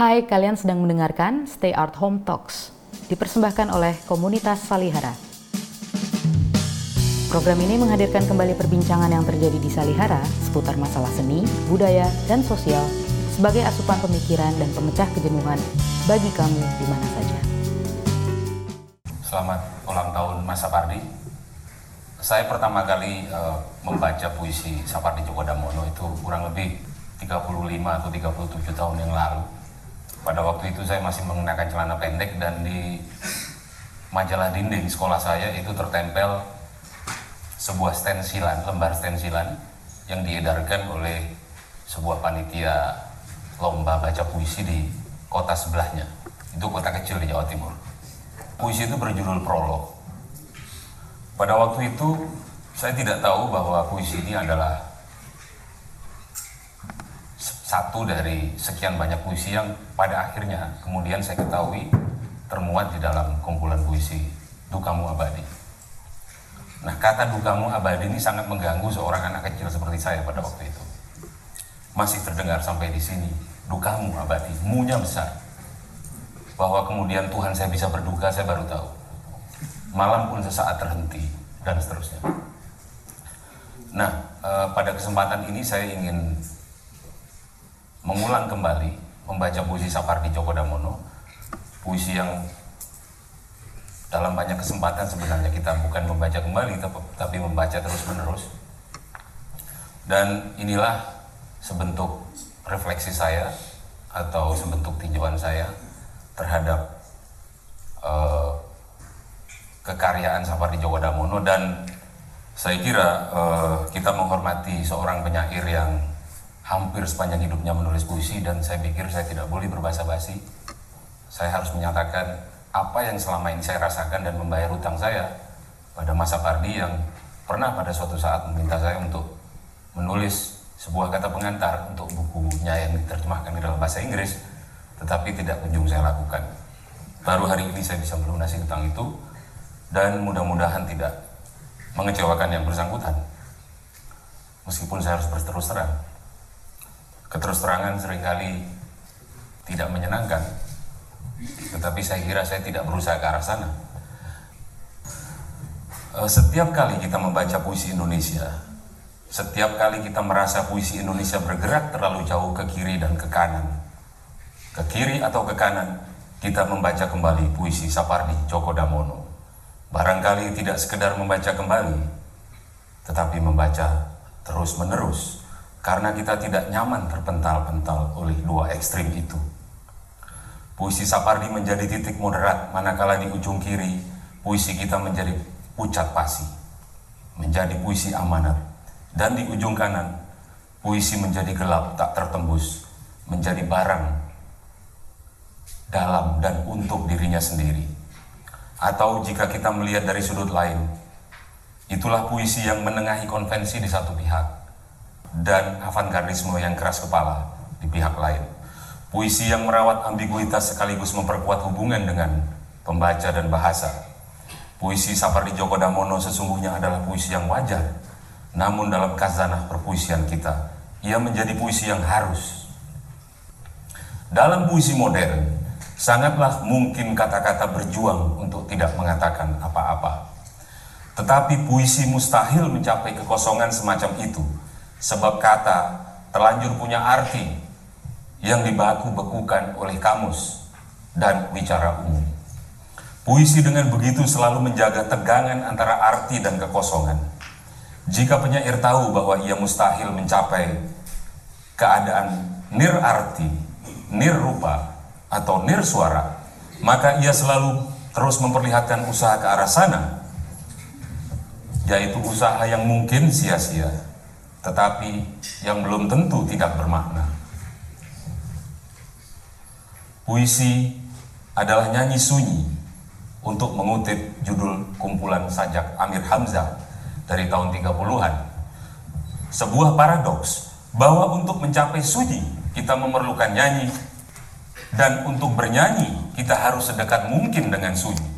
Hai, kalian sedang mendengarkan Stay Art Home Talks, dipersembahkan oleh komunitas Salihara. Program ini menghadirkan kembali perbincangan yang terjadi di Salihara seputar masalah seni, budaya, dan sosial sebagai asupan pemikiran dan pemecah kejenuhan bagi kamu di mana saja. Selamat ulang tahun Mas Sapardi. Saya pertama kali uh, membaca puisi Sapardi Djoko Damono itu kurang lebih 35 atau 37 tahun yang lalu. Pada waktu itu saya masih menggunakan celana pendek dan di majalah dinding sekolah saya itu tertempel sebuah stensilan, lembar stensilan yang diedarkan oleh sebuah panitia lomba baca puisi di kota sebelahnya. Itu kota kecil di Jawa Timur. Puisi itu berjudul prolog. Pada waktu itu saya tidak tahu bahwa puisi ini adalah satu dari sekian banyak puisi yang pada akhirnya kemudian saya ketahui termuat di dalam kumpulan puisi Dukamu Abadi. Nah kata Dukamu Abadi ini sangat mengganggu seorang anak kecil seperti saya pada waktu itu. Masih terdengar sampai di sini, Dukamu Abadi, munya besar. Bahwa kemudian Tuhan saya bisa berduka, saya baru tahu. Malam pun sesaat terhenti, dan seterusnya. Nah, eh, pada kesempatan ini saya ingin mengulang kembali membaca puisi Sapardi Djoko Damono puisi yang dalam banyak kesempatan sebenarnya kita bukan membaca kembali tapi membaca terus menerus dan inilah sebentuk refleksi saya atau sebentuk tinjauan saya terhadap uh, kekaryaan Sapardi Djoko Damono dan saya kira uh, kita menghormati seorang penyair yang hampir sepanjang hidupnya menulis puisi dan saya pikir saya tidak boleh berbahasa basi. Saya harus menyatakan apa yang selama ini saya rasakan dan membayar hutang saya pada masa Pardi yang pernah pada suatu saat meminta saya untuk menulis sebuah kata pengantar untuk bukunya yang diterjemahkan ke dalam bahasa Inggris, tetapi tidak kunjung saya lakukan. Baru hari ini saya bisa melunasi hutang itu dan mudah-mudahan tidak mengecewakan yang bersangkutan. Meskipun saya harus berterus terang, keterus terangan sering kali tidak menyenangkan. Tetapi saya kira saya tidak berusaha ke arah sana. Eh, setiap kali kita membaca puisi Indonesia, setiap kali kita merasa puisi Indonesia bergerak terlalu jauh ke kiri dan ke kanan, ke kiri atau ke kanan, kita membaca kembali puisi Sapardi Djoko Damono. Barangkali tidak sekedar membaca kembali, tetapi membaca terus-menerus karena kita tidak nyaman terpental-pental oleh dua ekstrim itu. Puisi Sapardi menjadi titik moderat, manakala di ujung kiri puisi kita menjadi pucat pasi, menjadi puisi amanat, dan di ujung kanan puisi menjadi gelap tak tertembus, menjadi barang dalam dan untuk dirinya sendiri. Atau jika kita melihat dari sudut lain, itulah puisi yang menengahi konvensi di satu pihak, dan avantgardisme yang keras kepala di pihak lain. Puisi yang merawat ambiguitas sekaligus memperkuat hubungan dengan pembaca dan bahasa. Puisi Sapardi Djoko Damono sesungguhnya adalah puisi yang wajar, namun dalam kazanah perpuisian kita, ia menjadi puisi yang harus. Dalam puisi modern, sangatlah mungkin kata-kata berjuang untuk tidak mengatakan apa-apa. Tetapi puisi mustahil mencapai kekosongan semacam itu Sebab kata terlanjur punya arti yang dibaku-bekukan oleh kamus dan bicara umum. Puisi dengan begitu selalu menjaga tegangan antara arti dan kekosongan. Jika penyair tahu bahwa ia mustahil mencapai keadaan nir arti, nir rupa, atau nir suara, maka ia selalu terus memperlihatkan usaha ke arah sana, yaitu usaha yang mungkin sia-sia tetapi yang belum tentu tidak bermakna. Puisi adalah nyanyi sunyi untuk mengutip judul kumpulan sajak Amir Hamzah dari tahun 30-an. Sebuah paradoks bahwa untuk mencapai sunyi kita memerlukan nyanyi dan untuk bernyanyi kita harus sedekat mungkin dengan sunyi.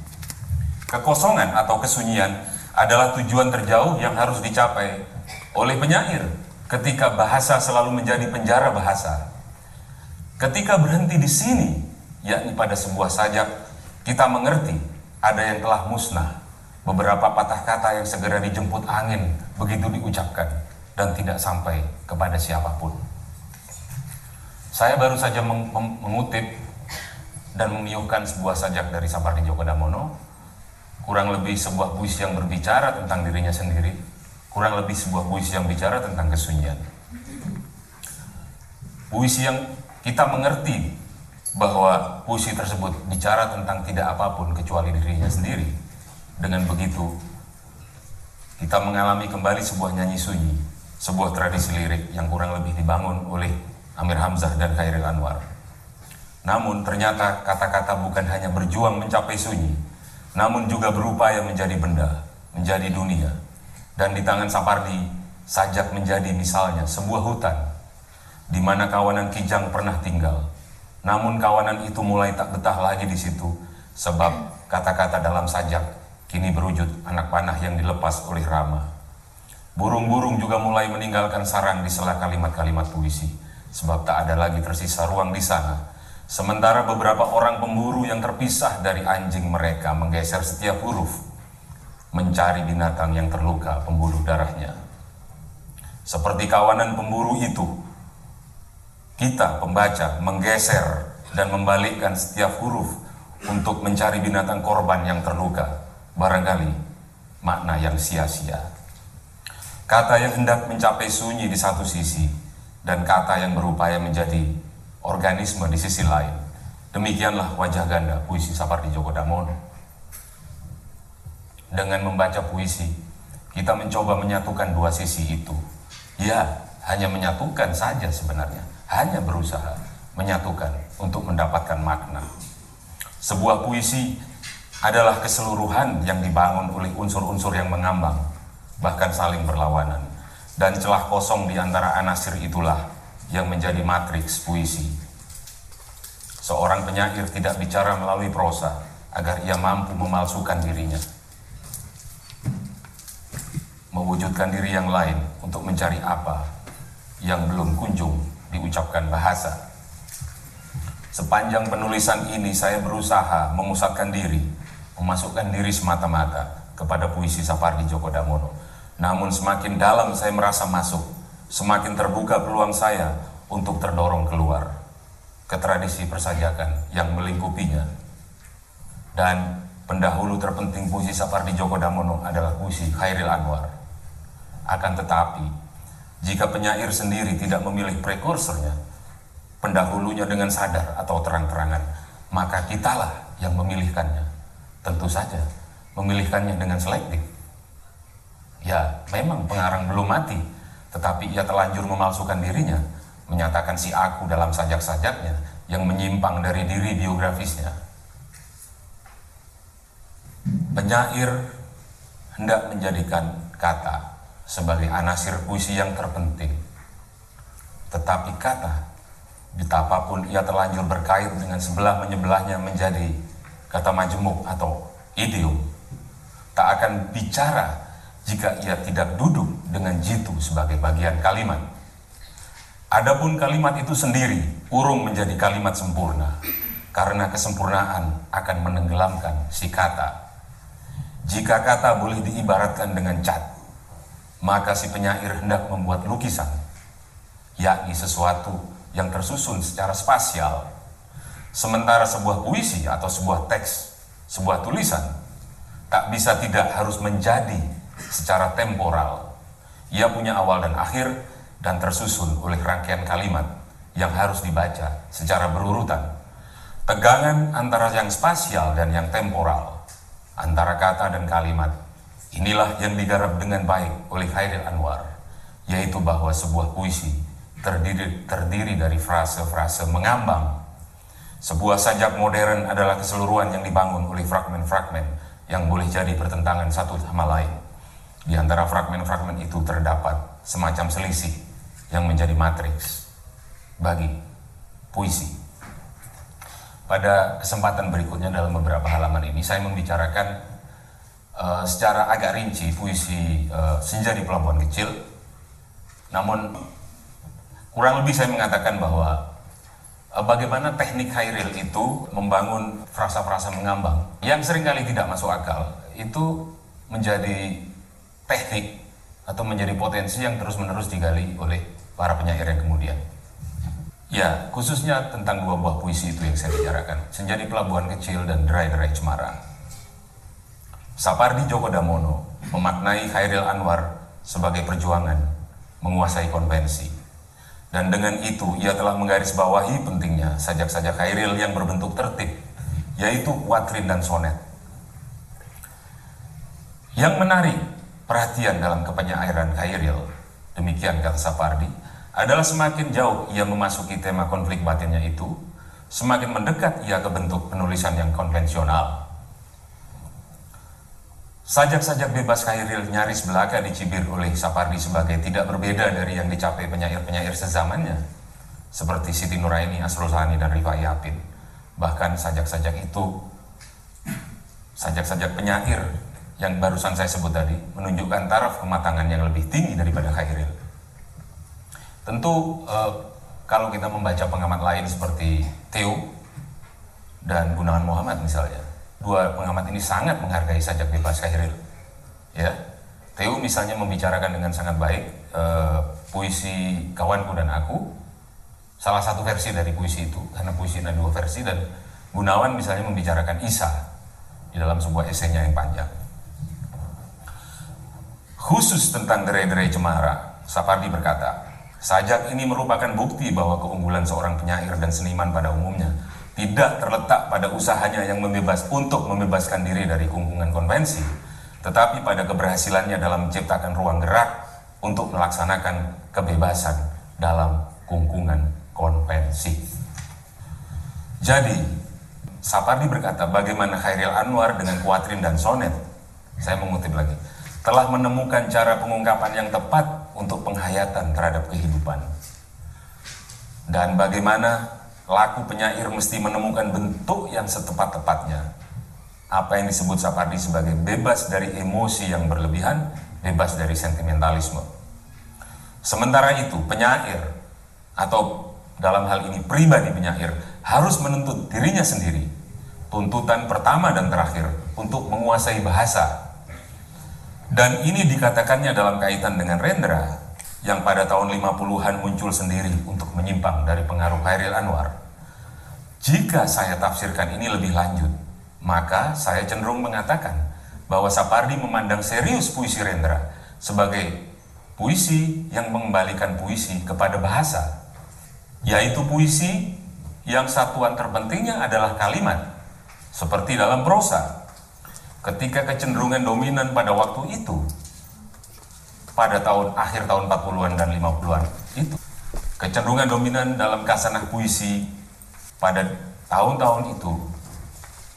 Kekosongan atau kesunyian adalah tujuan terjauh yang harus dicapai oleh penyair ketika bahasa selalu menjadi penjara bahasa. Ketika berhenti di sini, yakni pada sebuah sajak, kita mengerti ada yang telah musnah. Beberapa patah kata yang segera dijemput angin begitu diucapkan dan tidak sampai kepada siapa pun. Saya baru saja meng mengutip dan memiuhkan sebuah sajak dari Sapardi Djoko Damono, kurang lebih sebuah puisi yang berbicara tentang dirinya sendiri, kurang lebih sebuah puisi yang bicara tentang kesunyian. Puisi yang kita mengerti bahwa puisi tersebut bicara tentang tidak apa pun kecuali dirinya sendiri. Dengan begitu, kita mengalami kembali sebuah nyanyi sunyi, sebuah tradisi lirik yang kurang lebih dibangun oleh Amir Hamzah dan Khairil Anwar. Namun ternyata kata-kata bukan hanya berjuang mencapai sunyi, namun juga berupaya menjadi benda, menjadi dunia. Dan di tangan Sapardi, sajak menjadi misalnya sebuah hutan di mana kawanan Kijang pernah tinggal. Namun kawanan itu mulai tak betah lagi di situ, sebab kata-kata dalam sajak kini berwujud anak panah yang dilepas oleh Rama. Burung-burung juga mulai meninggalkan sarang di sela kalimat-kalimat puisi, sebab tak ada lagi tersisa ruang di sana. Sementara beberapa orang pemburu yang terpisah dari anjing mereka menggeser setiap huruf, mencari binatang yang terluka pembuluh darahnya. Seperti kawanan pemburu itu, kita pembaca menggeser dan membalikkan setiap huruf untuk mencari binatang korban yang terluka. Barangkali makna yang sia-sia. Kata yang hendak mencapai sunyi di satu sisi dan kata yang berupaya menjadi organisme di sisi lain. Demikianlah wajah ganda puisi Sapardi Djoko Damono. Dengan membaca puisi, kita mencoba menyatukan dua sisi itu. Ya, hanya menyatukan saja sebenarnya hanya berusaha menyatukan untuk mendapatkan makna. Sebuah puisi adalah keseluruhan yang dibangun oleh unsur-unsur yang mengambang, bahkan saling berlawanan. Dan celah kosong di antara anasir itulah yang menjadi matriks puisi. Seorang penyair tidak bicara melalui prosa agar ia mampu memalsukan dirinya. Mewujudkan diri yang lain untuk mencari apa yang belum kunjung diucapkan bahasa. Sepanjang penulisan ini saya berusaha memusatkan diri, memasukkan diri semata-mata kepada puisi Sapardi Djoko Damono. Namun semakin dalam saya merasa masuk, semakin terbuka peluang saya untuk terdorong keluar ke tradisi persajakan yang melingkupinya. Dan pendahulu terpenting puisi Sapardi Djoko Damono adalah puisi Khairil Anwar. Akan tetapi, jika penyair sendiri tidak memilih prekursornya, pendahulunya dengan sadar atau terang-terangan, maka kitalah yang memilihkannya. Tentu saja, memilihkannya dengan selektif. Ya, memang pengarang belum mati, tetapi ia telanjur memalsukan dirinya, menyatakan si aku dalam sajak-sajaknya yang menyimpang dari diri biografisnya. Penyair hendak menjadikan kata sebagai anasir puisi yang terpenting. Tetapi kata, betapapun ia terlanjur berkait dengan sebelah menyebelahnya menjadi kata majemuk atau idiom, tak akan bicara jika ia tidak duduk dengan jitu sebagai bagian kalimat. Adapun kalimat itu sendiri urung menjadi kalimat sempurna, karena kesempurnaan akan menenggelamkan si kata. Jika kata boleh diibaratkan dengan cat, maka si penyair hendak membuat lukisan, yakni sesuatu yang tersusun secara spasial. Sementara sebuah puisi atau sebuah teks, sebuah tulisan, tak bisa tidak harus menjadi secara temporal. Ia punya awal dan akhir dan tersusun oleh rangkaian kalimat yang harus dibaca secara berurutan. Tegangan antara yang spasial dan yang temporal, antara kata dan kalimat Inilah yang digarap dengan baik oleh Khairil Anwar, yaitu bahwa sebuah puisi terdiri, terdiri dari frase-frase mengambang. Sebuah sajak modern adalah keseluruhan yang dibangun oleh fragmen-fragmen yang boleh jadi pertentangan satu sama lain. Di antara fragmen-fragmen itu terdapat semacam selisih yang menjadi matriks bagi puisi. Pada kesempatan berikutnya dalam beberapa halaman ini saya membicarakan uh, secara agak rinci puisi uh, Senja di Pelabuhan Kecil. Namun kurang lebih saya mengatakan bahwa eh, bagaimana teknik Hairil itu membangun frasa-frasa mengambang yang sering kali tidak masuk akal itu menjadi teknik atau menjadi potensi yang terus-menerus digali oleh para penyair yang kemudian. Ya, khususnya tentang dua buah puisi itu yang saya bicarakan. Senja di Pelabuhan Kecil dan Derai-Derai Cemara. Sapardi Djoko Damono memaknai Khairil Anwar sebagai perjuangan menguasai konvensi. Dan dengan itu ia telah menggarisbawahi pentingnya sajak-sajak Khairil yang berbentuk tertib, yaitu kuatrin dan sonet. Yang menarik perhatian dalam kepenyairan Khairil, demikian kata Sapardi, adalah semakin jauh ia memasuki tema konflik batinnya itu, semakin mendekat ia ke bentuk penulisan yang konvensional, Sajak-sajak bebas Khairil nyaris belaka dicibir oleh Sapardi sebagai tidak berbeda dari yang dicapai penyair-penyair sezamannya, seperti Siti Nuraini, Asrul Sani, dan Rifai Yapin. Bahkan sajak-sajak itu, sajak-sajak penyair yang barusan saya sebut tadi, menunjukkan taraf kematangan yang lebih tinggi daripada Khairil. Tentu eh, kalau kita membaca pengamat lain seperti Theo dan Gunawan Muhammad misalnya, dua pengamat ini sangat menghargai sajak bebas Khairil. Ya, Theo misalnya membicarakan dengan sangat baik uh, puisi kawanku dan aku, salah satu versi dari puisi itu, karena puisi ada dua versi dan Gunawan misalnya membicarakan Isa di dalam sebuah esainya yang panjang. Khusus tentang derai-derai cemara, Sapardi berkata, sajak ini merupakan bukti bahwa keunggulan seorang penyair dan seniman pada umumnya tidak terletak pada usahanya yang membebas untuk membebaskan diri dari kungkungan konvensi, tetapi pada keberhasilannya dalam menciptakan ruang gerak untuk melaksanakan kebebasan dalam kungkungan konvensi. Jadi, Sapardi berkata, bagaimana Khairil Anwar dengan kuatrin dan sonet, saya mengutip lagi, telah menemukan cara pengungkapan yang tepat untuk penghayatan terhadap kehidupan. Dan bagaimana Laku penyair mesti menemukan bentuk yang setepat-tepatnya. Apa yang disebut Sapardi sebagai bebas dari emosi yang berlebihan, bebas dari sentimentalisme. Sementara itu, penyair atau dalam hal ini pribadi penyair harus menuntut dirinya sendiri. Tuntutan pertama dan terakhir untuk menguasai bahasa. Dan ini dikatakannya dalam kaitan dengan Rendra yang pada tahun 50-an muncul sendiri untuk menyimpang dari pengaruh Khairil Anwar. Jika saya tafsirkan ini lebih lanjut, maka saya cenderung mengatakan bahwa Sapardi memandang serius puisi Rendra sebagai puisi yang mengembalikan puisi kepada bahasa, yaitu puisi yang satuan terpentingnya adalah kalimat, seperti dalam prosa. Ketika kecenderungan dominan pada waktu itu pada tahun akhir tahun 40-an dan 50-an itu kecenderungan dominan dalam kasanah puisi pada tahun-tahun itu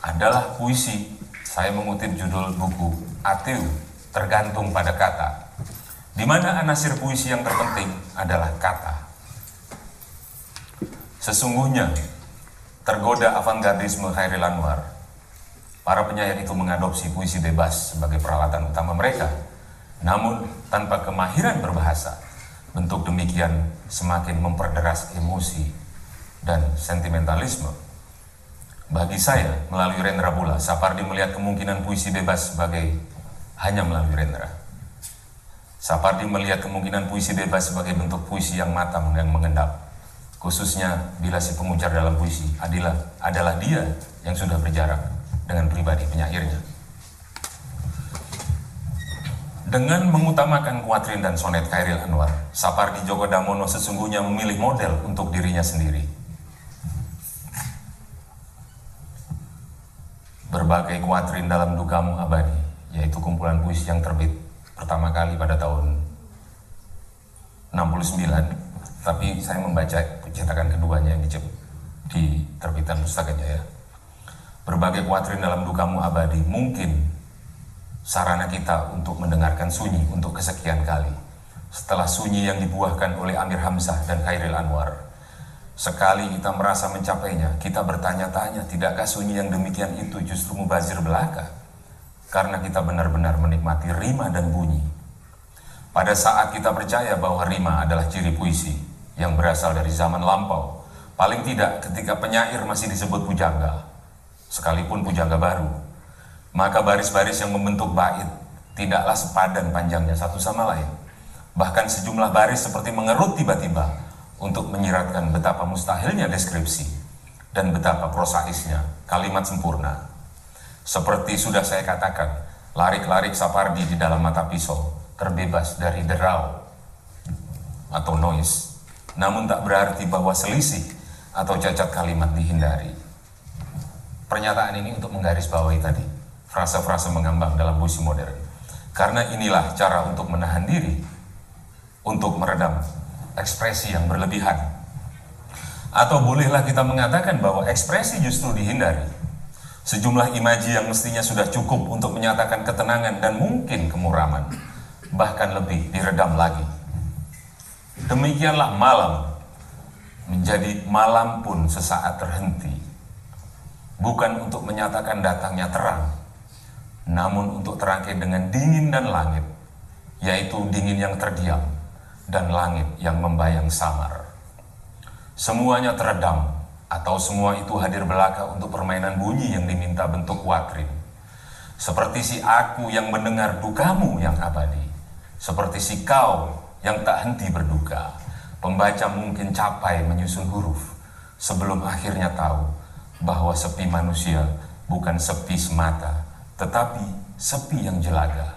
adalah puisi. Saya mengutip judul buku Ateu tergantung pada kata di mana anasir puisi yang terpenting adalah kata. Sesungguhnya tergoda avantgardisme Khairil Anwar. Para penyair itu mengadopsi puisi bebas sebagai peralatan utama mereka namun tanpa kemahiran berbahasa, bentuk demikian semakin memperderas emosi dan sentimentalisme. Bagi saya, melalui Rendra pula, Sapardi melihat kemungkinan puisi bebas sebagai hanya melalui Rendra. Sapardi melihat kemungkinan puisi bebas sebagai bentuk puisi yang matang dan mengendap. Khususnya bila si pengujar dalam puisi adalah, adalah dia yang sudah berjarak dengan pribadi penyairnya. Dengan mengutamakan kuatrin dan sonet Khairil Anwar, Sapardi Djoko Damono sesungguhnya memilih model untuk dirinya sendiri. Berbagai kuatrin dalam Dukamu Abadi, yaitu kumpulan puisi yang terbit pertama kali pada tahun 69, tapi saya membaca cetakan keduanya yang di terbitan Pustaka Jaya. Berbagai kuatrin dalam Dukamu Abadi mungkin sarana kita untuk mendengarkan sunyi untuk kesekian kali. Setelah sunyi yang dibuahkan oleh Amir Hamzah dan Khairil Anwar, sekali kita merasa mencapainya, kita bertanya-tanya, tidakkah sunyi yang demikian itu justru mubazir belaka? Karena kita benar-benar menikmati rima dan bunyi. Pada saat kita percaya bahwa rima adalah ciri puisi yang berasal dari zaman lampau, Paling tidak ketika penyair masih disebut pujangga, sekalipun pujangga baru, maka baris-baris yang membentuk bait tidaklah sepadan panjangnya satu sama lain. Bahkan sejumlah baris seperti mengerut tiba-tiba untuk menyiratkan betapa mustahilnya deskripsi dan betapa prosaisnya kalimat sempurna. Seperti sudah saya katakan, larik-larik Sapardi di dalam mata pisau terbebas dari derau atau noise, namun tak berarti bahwa selisih atau cacat kalimat dihindari. Pernyataan ini untuk menggarisbawahi tadi, frasa-frasa mengambang dalam puisi modern. Karena inilah cara untuk menahan diri, untuk meredam ekspresi yang berlebihan. Atau bolehlah kita mengatakan bahwa ekspresi justru dihindari. Sejumlah imaji yang mestinya sudah cukup untuk menyatakan ketenangan dan mungkin kemuraman bahkan lebih diredam lagi. Demikianlah malam menjadi malam pun sesaat terhenti. Bukan untuk menyatakan datangnya terang, namun untuk terangkai dengan dingin dan langit, yaitu dingin yang terdiam dan langit yang membayang samar. Semuanya teredam, atau semua itu hadir belaka untuk permainan bunyi yang diminta bentuk watrin. Seperti si aku yang mendengar dukamu yang abadi seperti si kau yang tak henti berduka, pembaca mungkin capai menyusun huruf sebelum akhirnya tahu bahwa sepi manusia bukan sepi semata, tetapi sepi yang jelaga.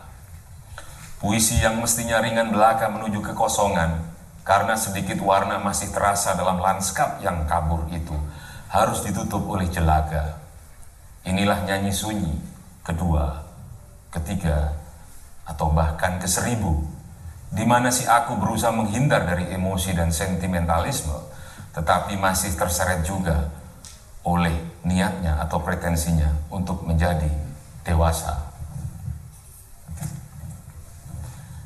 Puisi yang mestinya ringan belaka menuju kekosongan karena sedikit warna masih terasa dalam lanskap yang kabur itu harus ditutup oleh jelaga. Inilah nyanyi sunyi kedua, ketiga, atau bahkan ke seribu, di mana si aku berusaha menghindar dari emosi dan sentimentalisme, tetapi masih terseret juga oleh niatnya atau pretensinya untuk menjadi dewasa.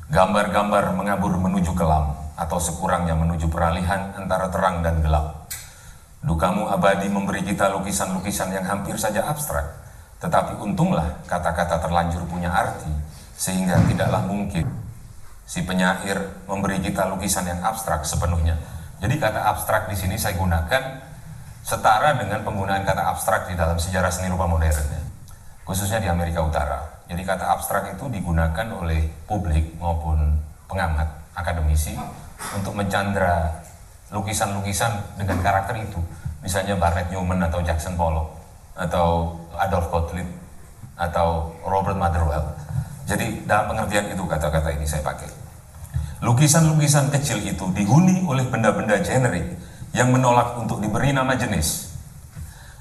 Gambar-gambar mengabur menuju kelam atau sekurangnya menuju peralihan antara terang dan gelap. Dukamu abadi memberi kita lukisan-lukisan yang hampir saja abstrak, tetapi untunglah kata-kata terlanjur punya arti sehingga tidaklah mungkin si penyair memberi kita lukisan yang abstrak sepenuhnya. Jadi kata abstrak di sini saya gunakan setara dengan penggunaan kata abstrak di dalam sejarah seni rupa modern. Khususnya di Amerika Utara. Jadi kata abstrak itu digunakan oleh publik maupun pengamat, akademisi untuk mencandra lukisan-lukisan dengan karakter itu. Misalnya Barnett Newman atau Jackson Pollock atau Adolf Gottlieb atau Robert Motherwell jadi dalam pengertian itu kata-kata ini saya pakai. Lukisan-lukisan kecil itu dihuni oleh benda-benda generik yang menolak untuk diberi nama jenis.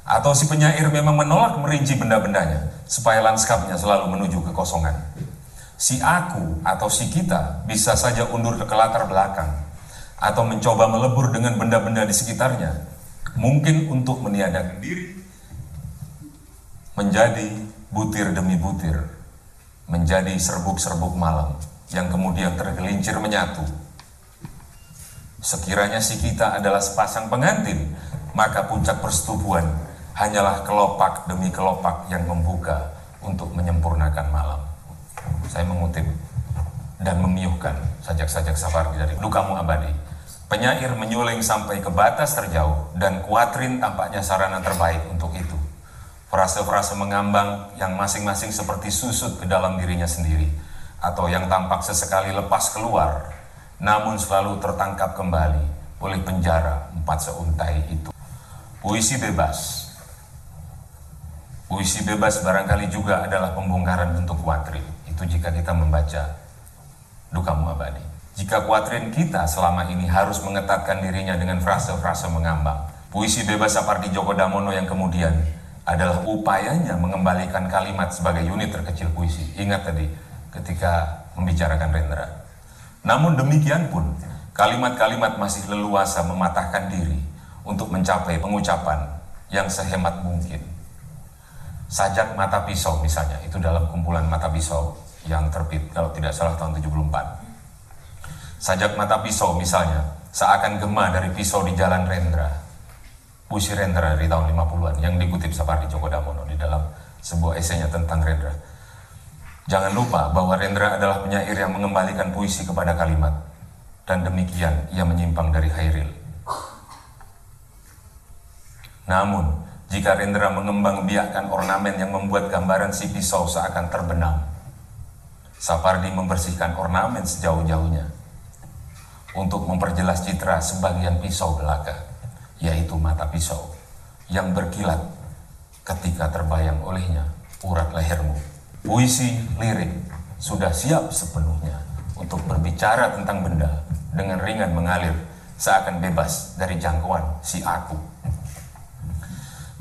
Atau si penyair memang menolak merinci benda-bendanya supaya lanskapnya selalu menuju kekosongan. Si aku atau si kita bisa saja undur ke latar belakang atau mencoba melebur dengan benda-benda di sekitarnya. Mungkin untuk meniadakan diri menjadi butir demi butir menjadi serbuk-serbuk malam yang kemudian tergelincir menyatu. Sekiranya si kita adalah sepasang pengantin, maka puncak persetubuhan hanyalah kelopak demi kelopak yang membuka untuk menyempurnakan malam. Saya mengutip dan memiuhkan sajak-sajak safari dari Lukamu Abadi. Penyair menyuling sampai ke batas terjauh dan kuatrin tampaknya sarana terbaik untuk itu. Frase-frase mengambang yang masing-masing seperti susut ke dalam dirinya sendiri atau yang tampak sesekali lepas keluar namun selalu tertangkap kembali oleh penjara empat seuntai itu. Puisi bebas. Puisi bebas barangkali juga adalah pembongkaran bentuk kuatrin. Itu jika kita membaca Dukamu Abadi. Jika kuatrin kita selama ini harus mengetatkan dirinya dengan frase-frase mengambang. Puisi bebas Sapardi Djoko Damono yang kemudian adalah upayanya mengembalikan kalimat sebagai unit terkecil puisi. Ingat tadi ketika membicarakan Rendra. Namun demikian pun, kalimat-kalimat masih leluasa mematahkan diri untuk mencapai pengucapan yang sehemat mungkin. Sajak mata pisau misalnya, itu dalam kumpulan mata pisau yang terbit kalau tidak salah tahun 74. Sajak mata pisau misalnya, seakan gema dari pisau di jalan Rendra puisi Rendra dari tahun 50-an yang dikutip Sapardi Djoko Damono di dalam sebuah esainya tentang Rendra. Jangan lupa bahwa Rendra adalah penyair yang mengembalikan puisi kepada kalimat dan demikian ia menyimpang dari Hairil. Namun, jika Rendra mengembang biakkan ornamen yang membuat gambaran si pisau seakan terbenam, Sapardi membersihkan ornamen sejauh-jauhnya untuk memperjelas citra sebagian pisau belaka, yaitu mata pisau yang berkilat ketika terbayang olehnya urat lehermu. Puisi lirik sudah siap sepenuhnya untuk berbicara tentang benda dengan ringan mengalir seakan bebas dari jangkauan si aku.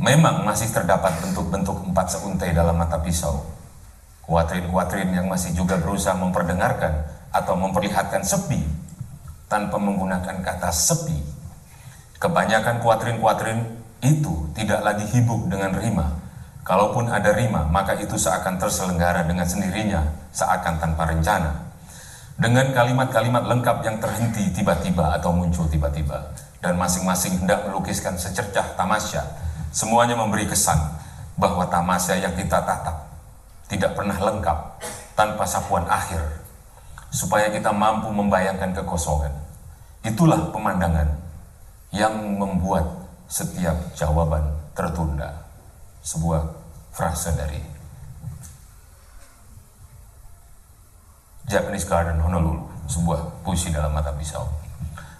Memang masih terdapat bentuk-bentuk empat seuntai dalam mata pisau. Kuatrin-kuatrin yang masih juga berusaha memperdengarkan atau memperlihatkan sepi tanpa menggunakan kata sepi. Kebanyakan kuatrin-kuatrin itu tidak lagi hibuk dengan rima. Kalaupun ada rima, maka itu seakan terselenggara dengan sendirinya, seakan tanpa rencana. Dengan kalimat-kalimat lengkap yang terhenti tiba-tiba atau muncul tiba-tiba. Dan masing-masing hendak melukiskan secercah tamasya Semuanya memberi kesan bahwa tamasya yang kita tatap tidak pernah lengkap tanpa sapuan akhir, supaya kita mampu membayangkan kekosongan. Itulah pemandangan yang membuat setiap jawaban tertunda. Sebuah frase dari Japanese Garden Honolulu, sebuah puisi dalam mata pisau.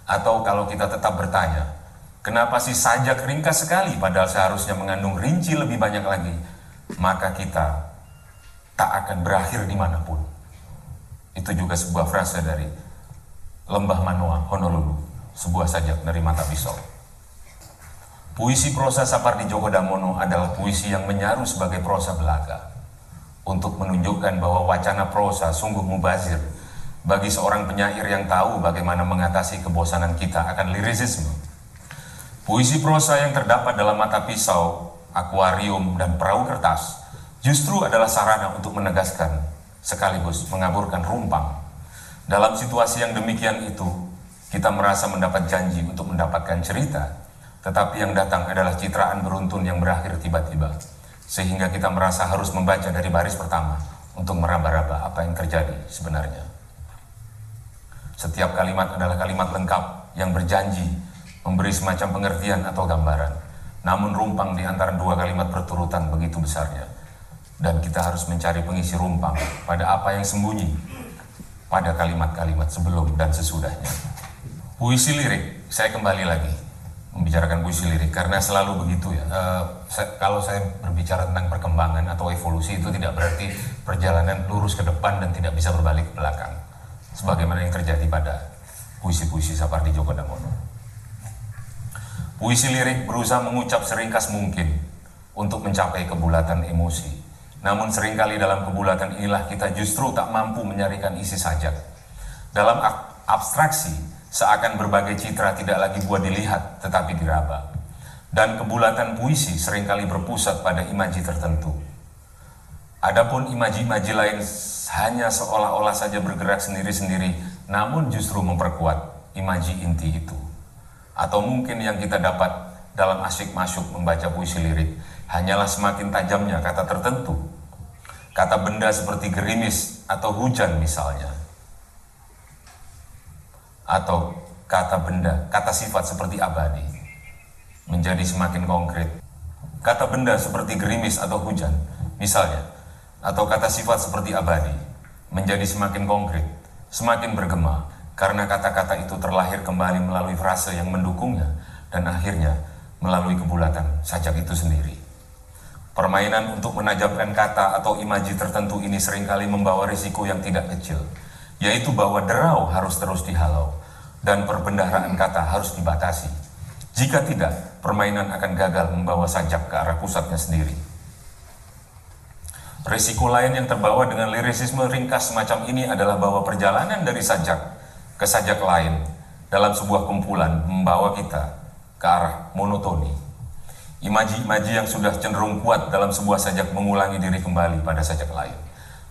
Atau kalau kita tetap bertanya, Kenapa sih sajak ringkas sekali padahal seharusnya mengandung rinci lebih banyak lagi? Maka kita tak akan berakhir di mana pun. Itu juga sebuah frase dari Lembah Manoa, Honolulu, sebuah sajak dari mata pisau. Puisi prosa Sapardi Djoko Damono adalah puisi yang menyaru sebagai prosa belaka untuk menunjukkan bahwa wacana prosa sungguh mubazir bagi seorang penyair yang tahu bagaimana mengatasi kebosanan kita akan lirisisme Puisi prosa yang terdapat dalam mata pisau, akuarium, dan perahu kertas justru adalah sarana untuk menegaskan sekaligus mengaburkan rumpang. Dalam situasi yang demikian itu, kita merasa mendapat janji untuk mendapatkan cerita, tetapi yang datang adalah citraan beruntun yang berakhir tiba-tiba, sehingga kita merasa harus membaca dari baris pertama untuk meraba-raba apa yang terjadi sebenarnya. Setiap kalimat adalah kalimat lengkap yang berjanji memberi semacam pengertian atau gambaran. Namun rumpang di antara dua kalimat berturutan begitu besarnya. Dan kita harus mencari pengisi rumpang pada apa yang sembunyi pada kalimat-kalimat sebelum dan sesudahnya. Puisi lirik, saya kembali lagi membicarakan puisi lirik karena selalu begitu ya. Uh, saya, kalau saya berbicara tentang perkembangan atau evolusi itu tidak berarti perjalanan lurus ke depan dan tidak bisa berbalik ke belakang. Sebagaimana yang terjadi pada puisi-puisi Sapardi Djoko Damono. Puisi lirik berusaha mengucap seringkas mungkin untuk mencapai kebulatan emosi. Namun sering kali dalam kebulatan inilah kita justru tak mampu menyarikan isi sajak. Dalam abstraksi, seakan berbagai citra tidak lagi buat dilihat tetapi diraba. Dan kebulatan puisi sering kali berpusat pada imaji tertentu. Adapun imaji-imaji lain hanya seolah-olah saja bergerak sendiri-sendiri, namun justru memperkuat imaji inti itu atau mungkin yang kita dapat dalam asyik masuk membaca puisi lirik hanyalah semakin tajamnya kata tertentu. Kata benda seperti gerimis atau hujan misalnya. Atau kata benda, kata sifat seperti abadi menjadi semakin konkret. Kata benda seperti gerimis atau hujan misalnya atau kata sifat seperti abadi menjadi semakin konkret semakin bergema karena kata-kata itu terlahir kembali melalui frase yang mendukungnya dan akhirnya melalui kebulatan sajak itu sendiri. Permainan untuk menajamkan kata atau imaji tertentu ini sering kali membawa risiko yang tidak kecil, yaitu bahwa derau harus terus dihalau dan perbendaharaan kata harus dibatasi. Jika tidak, permainan akan gagal membawa sajak ke arah pusatnya sendiri. Risiko lain yang terbawa dengan lirisisme ringkas semacam ini adalah bahwa perjalanan dari sajak ke sajak lain dalam sebuah kumpulan membawa kita ke arah monotoni. Imaji-imaji yang sudah cenderung kuat dalam sebuah sajak mengulangi diri kembali pada sajak lain.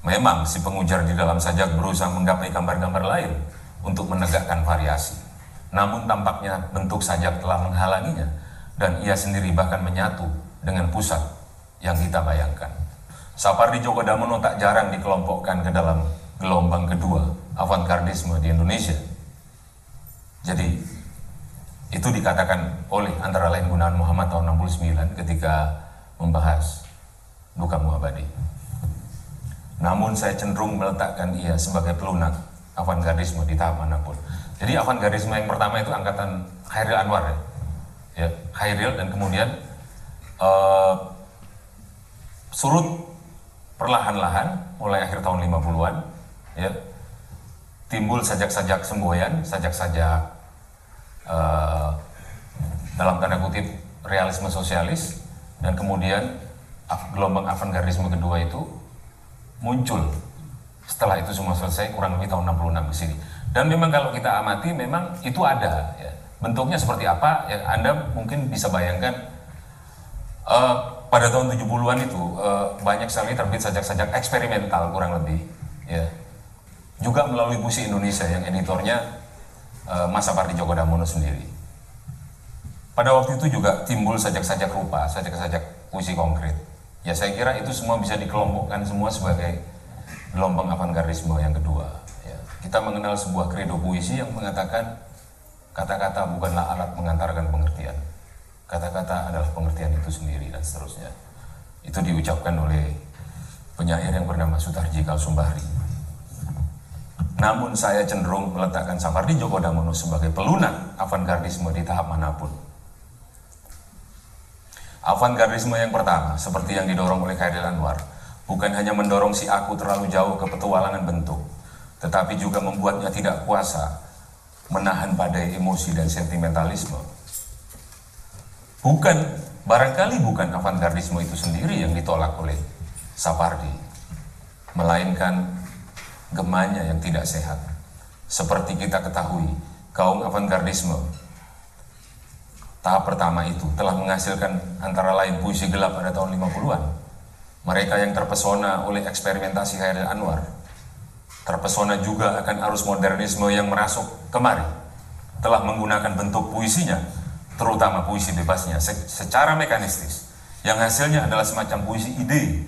Memang si pengujar di dalam sajak berusaha menggapai gambar-gambar lain untuk menegakkan variasi. Namun tampaknya bentuk sajak telah menghalanginya dan ia sendiri bahkan menyatu dengan pusat yang kita bayangkan. Sapardi Djoko Damono tak jarang dikelompokkan ke dalam gelombang kedua avantgardisme di Indonesia. Jadi Itu dikatakan oleh antara lain Gunawan Muhammad tahun 69 ketika membahas duka muabadi. Namun saya cenderung meletakkan ia sebagai pelunak avantgardisme di tahap mana pun. Jadi avantgardisme yang pertama itu angkatan Khairil Anwar ya. ya Khairil dan kemudian uh, surut perlahan-lahan mulai akhir tahun 50-an ya timbul sajak-sajak semboyan, sajak-sajak uh, dalam tanda kutip realisme sosialis dan kemudian gelombang avantgardisme kedua itu muncul setelah itu semua selesai kurang lebih tahun 66 di sini. Dan memang kalau kita amati memang itu ada ya. Bentuknya seperti apa ya Anda mungkin bisa bayangkan uh, pada tahun 70-an itu uh, banyak sekali terbit sajak-sajak eksperimental kurang lebih ya juga melalui Puisi Indonesia yang editornya uh, Mas Sapardi Djoko Damono sendiri. Pada waktu itu juga timbul sajak-sajak rupa, sajak-sajak puisi konkret. Ya saya kira itu semua bisa dikelompokkan semua sebagai gelombang avantgardisme yang kedua. Ya. Kita mengenal sebuah kredo puisi yang mengatakan kata-kata bukanlah alat mengantarkan pengertian. Kata-kata adalah pengertian itu sendiri dan seterusnya. Itu diucapkan oleh penyair yang bernama Sutarji Kalsumbahri. Namun saya cenderung meletakkan Sapardi Djoko Damono sebagai pelunak avantgardisme di tahap mana pun. Avantgardisme yang pertama, seperti yang didorong oleh Khairil Anwar, bukan hanya mendorong si aku terlalu jauh ke petualangan bentuk, tetapi juga membuatnya tidak kuasa menahan badai emosi dan sentimentalisme. Bukan, barangkali bukan avantgardisme itu sendiri yang ditolak oleh Sapardi, melainkan gemanya yang tidak sehat. Seperti kita ketahui, kaum avantgardisme tahap pertama itu telah menghasilkan antara lain puisi gelap pada tahun 50-an. Mereka yang terpesona oleh eksperimentasi Khairil Anwar, terpesona juga akan arus modernisme yang merasuk kemari, telah menggunakan bentuk puisinya, terutama puisi bebasnya, secara mekanistis, yang hasilnya adalah semacam puisi ide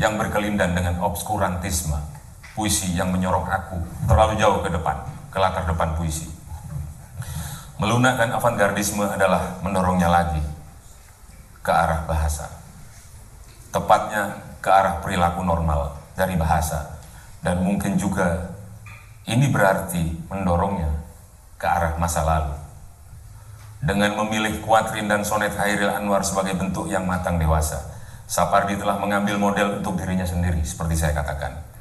yang berkelindan dengan obskurantisme puisi yang menyorok aku terlalu jauh ke depan, ke latar depan puisi. Melunakkan avantgardisme adalah mendorongnya lagi ke arah bahasa. Tepatnya ke arah perilaku normal dari bahasa. Dan mungkin juga ini berarti mendorongnya ke arah masa lalu. Dengan memilih kuatrin dan sonet Khairil Anwar sebagai bentuk yang matang dewasa, Sapardi telah mengambil model untuk dirinya sendiri, seperti saya katakan